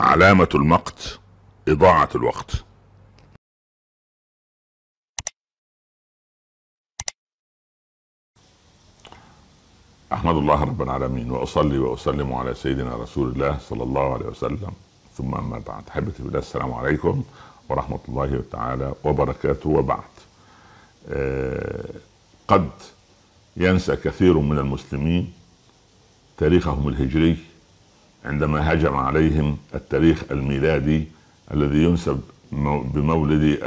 علامة المقت إضاعة الوقت. أحمد الله رب العالمين وأصلي وأسلم على سيدنا رسول الله صلى الله عليه وسلم. ثم أما بعد أحبتي بالله السلام عليكم ورحمة الله تعالى وبركاته. وبعد آه قد ينسى كثير من المسلمين تاريخهم الهجري عندما هجم عليهم التاريخ الميلادي الذي ينسب بمولد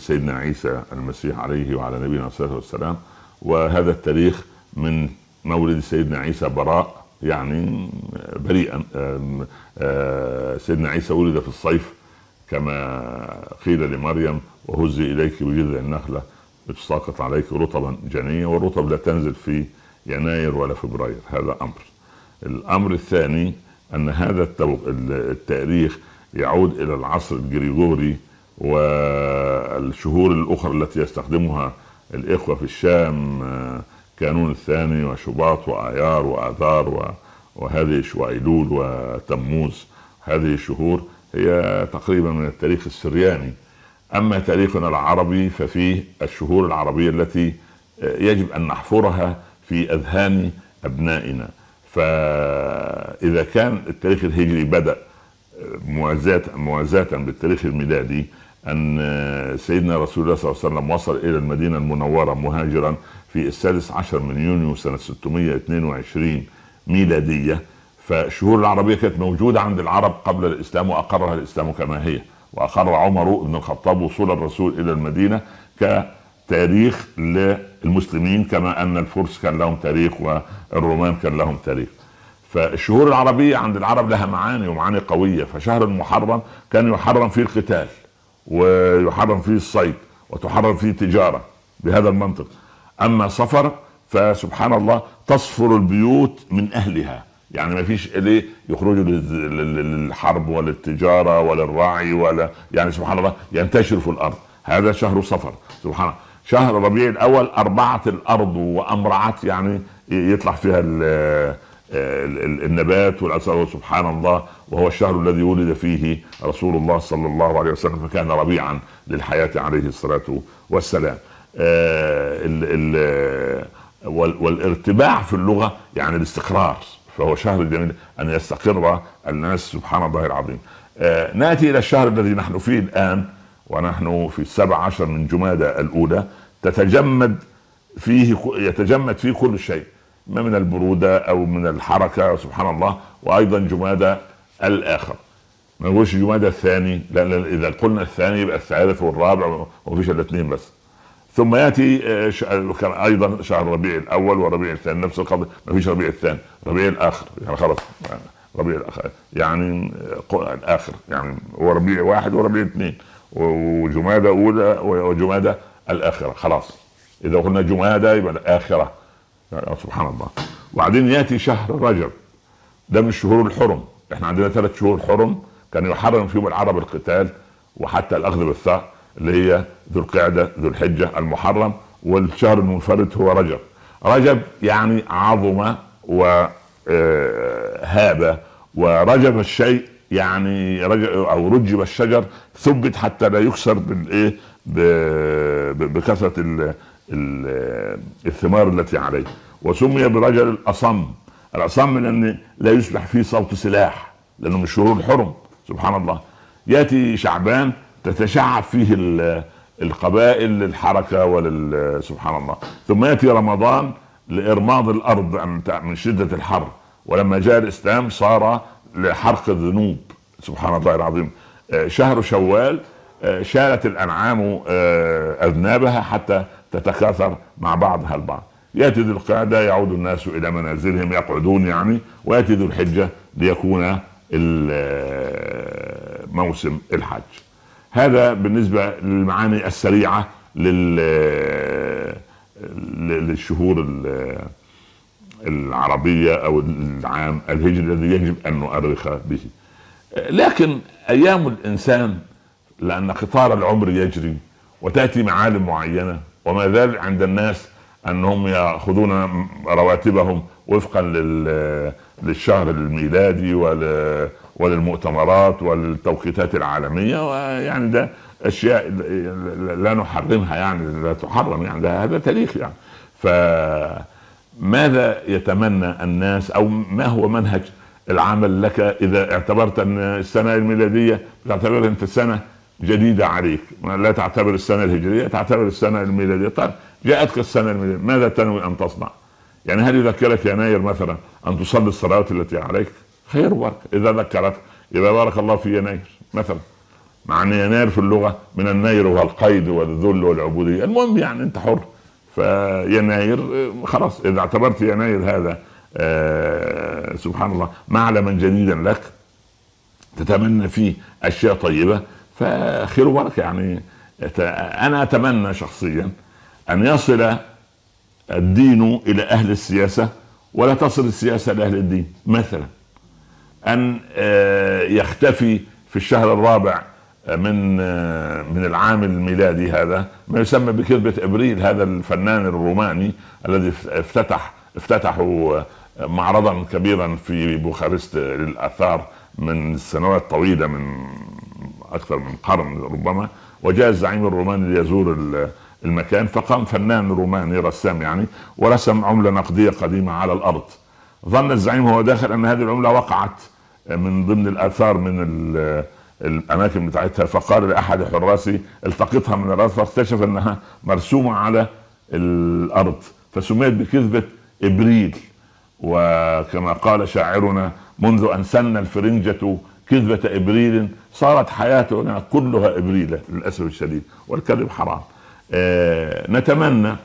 سيدنا عيسى المسيح عليه وعلى نبينا الصلاه والسلام وهذا التاريخ من مولد سيدنا عيسى براء يعني بريئا سيدنا عيسى ولد في الصيف كما قيل لمريم وهزي إليك بجذع النخلة تساقط عليك رطبا جنيا والرطب لا تنزل في يناير ولا فبراير. هذا أمر. الأمر الثاني أن هذا التاريخ يعود إلى العصر الجريجوري والشهور الأخرى التي يستخدمها الإخوة في الشام كانون الثاني وشباط وآيار وآذار وهذه وايلول وتموز. هذه الشهور هي تقريبا من التاريخ السرياني. أما تاريخنا العربي ففيه الشهور العربية التي يجب أن نحفرها في أذهان أبنائنا. فإذا كان التاريخ الهجري بدأ موازاة موازاة بالتاريخ الميلادي أن سيدنا رسول الله صلى الله عليه وسلم وصل إلى المدينة المنورة مهاجرا في السادس عشر من يونيو سنة 622 ميلادية. فالشهور العربية كانت موجودة عند العرب قبل الإسلام وأقرها الإسلام كما هي. وأقر عمر بن الخطاب وصول الرسول إلى المدينة كتاريخ للمسلمين كما أن الفرس كان لهم تاريخ والرومان كان لهم تاريخ. فالشهور العربية عند العرب لها معاني ومعاني قوية. فشهر المحرم كان يحرم فيه القتال ويحرم فيه الصيد وتحرم فيه التجارة بهذا المنطق. أما صفر فسبحان الله تصفر البيوت من أهلها. يعني ما فيش ليه يخرجوا للحرب ولا التجارة ولا ولا يعني سبحان الله ينتشروا في الأرض. هذا شهر صفر. سبحان الله شهر ربيع الأول أربعة الأرض وأمرعت يعني يطلع فيها النبات والأسر سبحان الله وهو الشهر الذي ولد فيه رسول الله صلى الله عليه وسلم فكان ربيعا للحياة عليه الصلاة والسلام. والارتباع في اللغة يعني الاستقرار فهو شهر جميل أن يستقر الناس سبحان الله العظيم. نأتي إلى الشهر الذي نحن فيه الآن ونحن في السبع عشر من جمادى الأولى تتجمد فيه يتجمد فيه كل شيء ما من البرودة أو من الحركة سبحان الله وأيضا جمادى الآخر. ما نقولش جمادى الثاني لأن إذا قلنا الثاني يبقى الثالث والرابع ومفيش إلا اثنين بس. ثم يأتي كان أيضا شهر ربيع الأول وربيع الثاني نفس القضية ما فيش ربيع الثاني ربيع الآخر يعني خلاص يعني ربيع الآخر يعني الآخر يعني هو ربيع واحد وربيع اثنين. وجمادى أولى وجمادى الآخرة خلاص. إذا قلنا جمادى يبقى الآخرة. يعني سبحان الله. وبعدين يأتي شهر رجب. ده من الشهور الحرم. إحنا عندنا ثلاث شهور حرم. كان يحرم فيهم العرب القتال وحتى الأخذ بالثأر اللي هي ذو القعدة ذو الحجة المحرم. والشهر المنفرد هو رجب. رجب يعني عظم وهاب ورجب الشيء يعني رجب أو رجب الشجر ثبت حتى لا يكسر بالايه بكثرة الثمار التي عليه. وسمي برجل الأصم. الأصم لأن لا يسمح فيه صوت سلاح لأنه من شهور الحرم. سبحان الله. يأتي شعبان تتشعب فيه القبائل للحركة ولل سبحان الله. ثم يأتي رمضان لإرماض الأرض من شدة الحر. ولما جاء الإسلام صار لحرق الذنوب سبحان الله العظيم. شهر شوال شالت الأنعام أذنابها حتى تتكاثر مع بعضها البعض. يأتي ذو القعدة يعود الناس إلى منازلهم يقعدون يعني ويأتي ذو الحجة ليكون موسم الحج. هذا بالنسبة للمعاني السريعة لل للشهور العربية أو العام الهجري الذي يجب أن نؤرخ به. لكن أيام الإنسان لأن قطار العمر يجري وتأتي معالم معينة وما زال عند الناس أنهم يأخذون رواتبهم وفقا للشهر الميلادي وللمؤتمرات وللتوقيتات العالمية ويعني ده أشياء لا نحرمها يعني لا تحرم يعني ده هذا تاريخ يعني. فماذا يتمنى الناس أو ما هو منهج العمل لك إذا اعتبرت أن السنة الميلادية تعتبرها انت سنه جديدة عليك؟ لا تعتبر السنة الهجرية تعتبر السنة الميلادية. طيب جاءتك السنة الميلادية ماذا تنوي أن تصنع؟ يعني هل يذكرك يناير مثلا أن تصلي الصلوات التي عليك؟ خير وبركة. إذا ذكرك يبقى بارك الله في يناير مثلا. مع أن يناير في اللغة من النير والقيد والذل والعبودية. المهم يعني أنت حر. فيناير خلاص إذا اعتبرت يناير هذا آه سبحان الله معلما جديدا لك تتمنى فيه أشياء طيبة فخير وبركة يعني. أنا أتمنى شخصيا أن يصل الدين إلى أهل السياسة ولا تصل السياسة لأهل الدين. مثلا أن آه، يختفي في الشهر الرابع من آه، من العام الميلادي هذا ما يسمى بكذبة إبريل هذا الفنان الروماني الذي افتتح افتتحوا آه، معرضا كبيرا في بوخارست للآثار من سنوات طويلة من أكثر من قرن ربما وجاء الزعيم الروماني ليزور المكان فقام فنان روماني رسام يعني ورسم عملة نقدية قديمة على الأرض. ظن الزعيم وهو داخل أن هذه العملة وقعت من ضمن الآثار من الأماكن بتاعتها فقال لأحد حراسي التقطها من الأرض فاكتشف إنها مرسومة على الأرض فسميت بكذبة إبريل. وكما قال شاعرنا منذ أن سن الفرنجة كذبة إبريل صارت حياتنا كلها إبريل للأسف الشديد والكذب حرام. آه نتمنى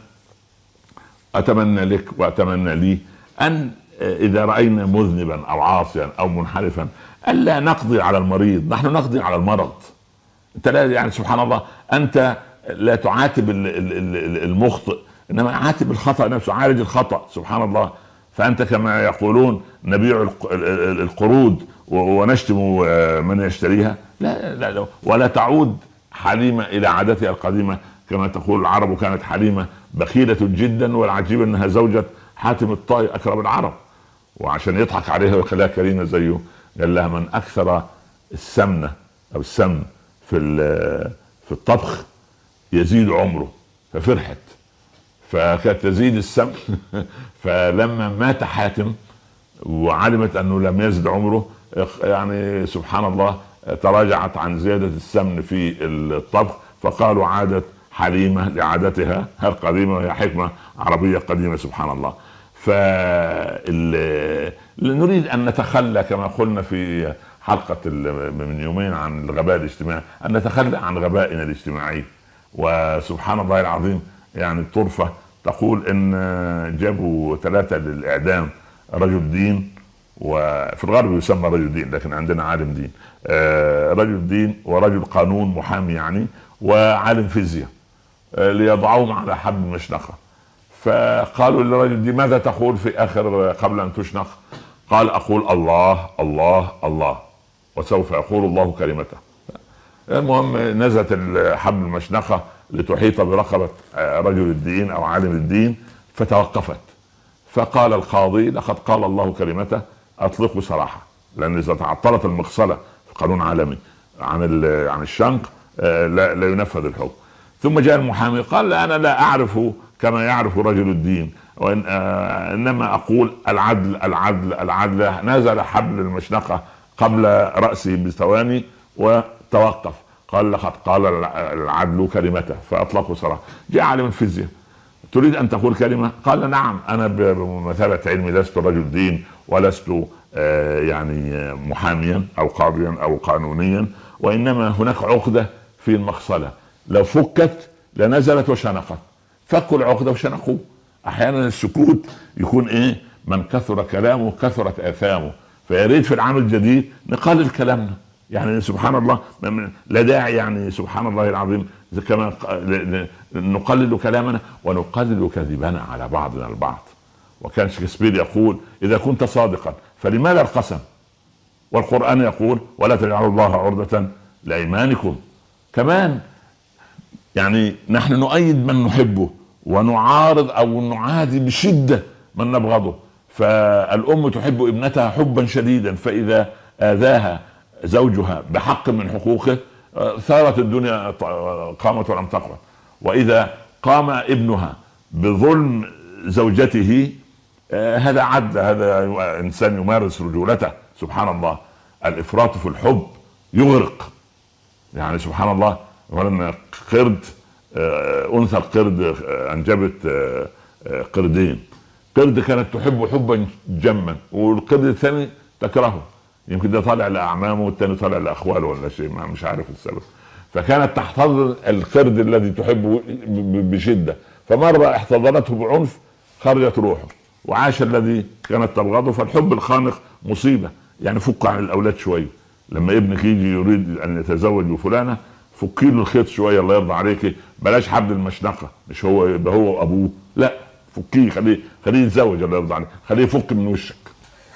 أتمنى لك وأتمنى لي أن آه، إذا رأينا مذنبا أو عاصيا أو منحرفا ألا نقضي على المريض. نحن نقضي على المرض. أنت لا يعني سبحان الله أنت لا تعاتب المخطئ إنما عاتب الخطأ نفسه عالج الخطأ سبحان الله. فأنت كما يقولون نبيع القرود ونشتم من يشتريها. لا لا, لا. ولا تعود حليمة إلى عادتها القديمة. كما تقول العرب كانت حليمة بخيلة جدا والعجيب أنها زوجة حاتم الطائي أكرم العرب. وعشان يضحك عليها ويخليها كريمة زيه قال لها من أكثر السمنة أو السمن في في الطبخ يزيد عمره ففرحت. فكانت تزيد السمن فلما مات حاتم وعلمت أنه لم يزد عمره يعني سبحان الله تراجعت عن زيادة السمن في الطبخ فقالوا عادت حليمة لعادتها القديمه وهي حكمة؟ عربية قديمة سبحان الله. نريد أن نتخلى كما قلنا في حلقة من يومين عن الغباء الاجتماعي أن نتخلى عن غبائنا الاجتماعي. وسبحان الله العظيم يعني الطرفة تقول إن جابوا ثلاثة للإعدام رجل دين وفي الغرب يسمى رجل دين لكن عندنا عالم دين. آه، رجل دين ورجل قانون محامي يعني وعالم فيزياء آه، ليضعوهم على حبل مشنقة. فقالوا للرجل دي ماذا تقول في آخر قبل أن تشنق قال أقول الله الله الله وسوف يقول الله كلمته. المهم نزلت حبل المشنقه لتحيط برقبة رجل الدين أو عالم الدين فتوقفت. فقال القاضي لقد قال الله كلمته اطلقوا سراحه لأن إذا تعطلت المغسلة في قانون عالمي عن عن الشنق آه، لا, لا ينفذ الحكم. ثم جاء المحامي قال أنا لا أعرف كما يعرف رجل الدين. وإن آه إنما أقول العدل العدل العدل. نزل حبل المشنقة قبل راسي بثواني وتوقف. قال لقد قال العدل كلمته فأطلقوا صراحة جاء عالم الفيزياء. تريد أن تقول كلمة؟ قال نعم أنا بمثابة علمي لست رجل دين ولست آه يعني محاميا أو قاضيا أو قانونيا وإنما هناك عقدة في المغسله لو فكت لنزلت وشنقت فكوا العقدة وشنقوه. أحيانا السكوت يكون إيه؟ من كثر كلامه كثرت اثامه فيا ريت في العام الجديد نقلل كلامنا. يعني سبحان الله لا داعي يعني سبحان الله العظيم كما نقلل كلامنا ونقلل كذبنا على بعضنا البعض. وكان شكسبير يقول إذا كنت صادقا فلماذا القسم؟ والقرآن يقول ولا تجعلوا الله عرضة لأيمانكم. كمان يعني نحن نؤيد من نحبه. ونعارض أو نعادي بشدة من نبغضه. فالأم تحب ابنتها حبا شديدا فإذا آذاها زوجها بحق من حقوقه ثارت الدنيا قامت ولم تقم وإذا قام ابنها بظلم زوجته آه، هذا عدل هذا إنسان يمارس رجولته. سبحان الله الإفراط في الحب يغرق. يعني سبحان الله ولما قرد آه، أنثى القرد آه، أنجبت قردين. قرد كانت تحب حبا جما والقرد الثاني تكرهه. يمكن ده طالع لأعمامه والثاني طالع لأخواله ولا شيء مش عارف السبب. فكانت تحتضن القرد الذي تحبه بشدة. فمرة احتضنته بعنف خرجت روحه. وعاش الذي كانت تبغضه. فالحب الخانق مصيبة. يعني فك عن الأولاد شوية لما ابنك يجي يريد أن يتزوج بفلانة فكي له الخيط شوية الله يرضى عليك. بلاش حبل المشنقة مش هو يبقى هو وابوه لا فكيه خليه خليه يتزوج الله يرضى عليك خليه يفك من وشك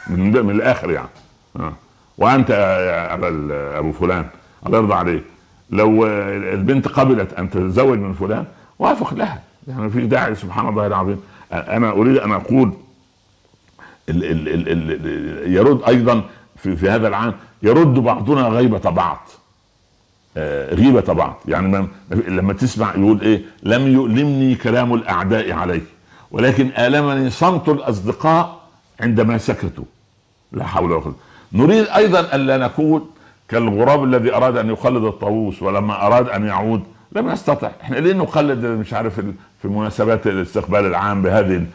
من, من الآخر يعني. آه. وأنت يا أبا أبو فلان الله يرضى عليك. لو البنت قبلت أن تتزوج من فلان وافق لها. يعني في داعي سبحان الله العظيم. أنا أريد أن أقول ال ال ال ال يرد أيضا في, في هذا العام يرد بعضنا غيبة بعض. غيبة بعض يعني لما تسمع يقول إيه لم يؤلمني كلام الأعداء علي ولكن آلمني صمت الأصدقاء عندما سكتوا. لا حول ولا قوة. نريد أيضا الا نكون كالغراب الذي أراد أن يقلد الطاووس ولما أراد أن يعود لم يستطع. إحنا ليه نقلد مش عارف في مناسبات الاستقبال العام بهذه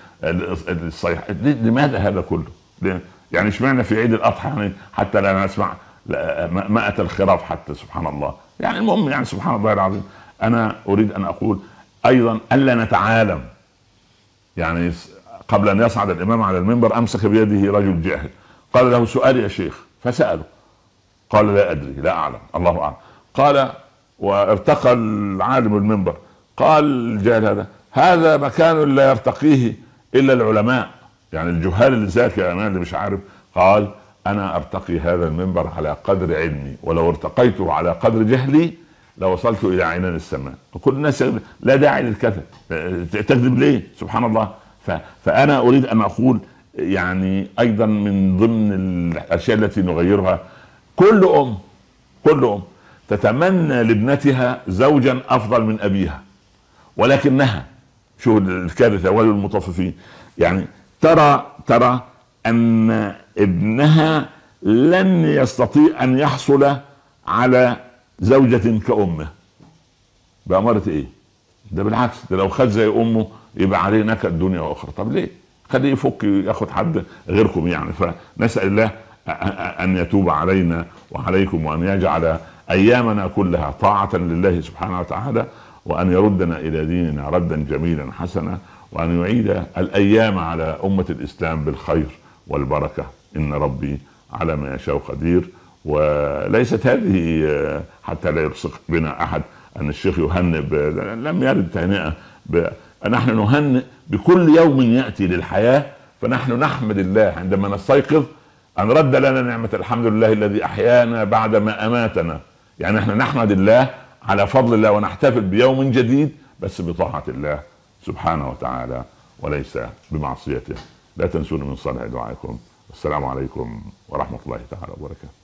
الصيحة. لماذا هذا كله؟ يعني اشمعنى في عيد الأضحى يعني حتى لا نسمع مائة الخراف حتى سبحان الله. يعني المهم يعني سبحان الله العظيم أنا أريد أن أقول أيضا الا نتعالم. يعني قبل أن يصعد الإمام على المنبر أمسك بيده رجل جاهل. قال له سؤال يا شيخ. فسأله. قال لا أدري لا أعلم. الله أعلم. قال وارتقى العالم المنبر. قال الجاهل هذا هذا مكان لا يرتقيه إلا العلماء. يعني الجهال اللي ذاك أنا اللي مش عارف. قال أنا أرتقي هذا المنبر على قدر علمي ولو ارتقيته على قدر جهلي لوصلت إلى عنان السماء. وكل الناس لا داعي للكذب. تكذب ليه؟ سبحان الله. فأنا أريد أن أقول يعني أيضا من ضمن الأشياء التي نغيرها كل أم كل أم تتمنى لابنتها زوجا أفضل من أبيها ولكنها شو الكارثة وللمطففين يعني ترى ترى أن ابنها لن يستطيع أن يحصل على زوجة كأمه بأمارة إيه؟ ده بالعكس ده لو خد زي أمه يبقى عليه نكد دنيا وأخرى طب ليه؟ خليه يفك ياخد حد غيركم يعني فنسأل الله أن يتوب علينا وعليكم وأن يجعل أيامنا كلها طاعة لله سبحانه وتعالى وأن يردنا إلى ديننا ردا جميلا حسنا وأن يعيد الأيام على أمة الإسلام بالخير والبركة إن ربي على ما يشاء قدير وليست هذه حتى لا يلصق بنا أحد أن الشيخ يهنئ لم يرد تهنئة نحن نهنئ بكل يوم يأتي للحياة فنحن نحمد الله عندما نستيقظ أن رد لنا نعمة الحمد لله الذي أحيانا بعد ما أماتنا. يعني إحنا نحمد الله على فضل الله ونحتفل بيوم جديد بس بطاعة الله سبحانه وتعالى وليس بمعصيته. لا تنسوني من صالح دعائكم. السلام عليكم ورحمة الله تعالى وبركاته.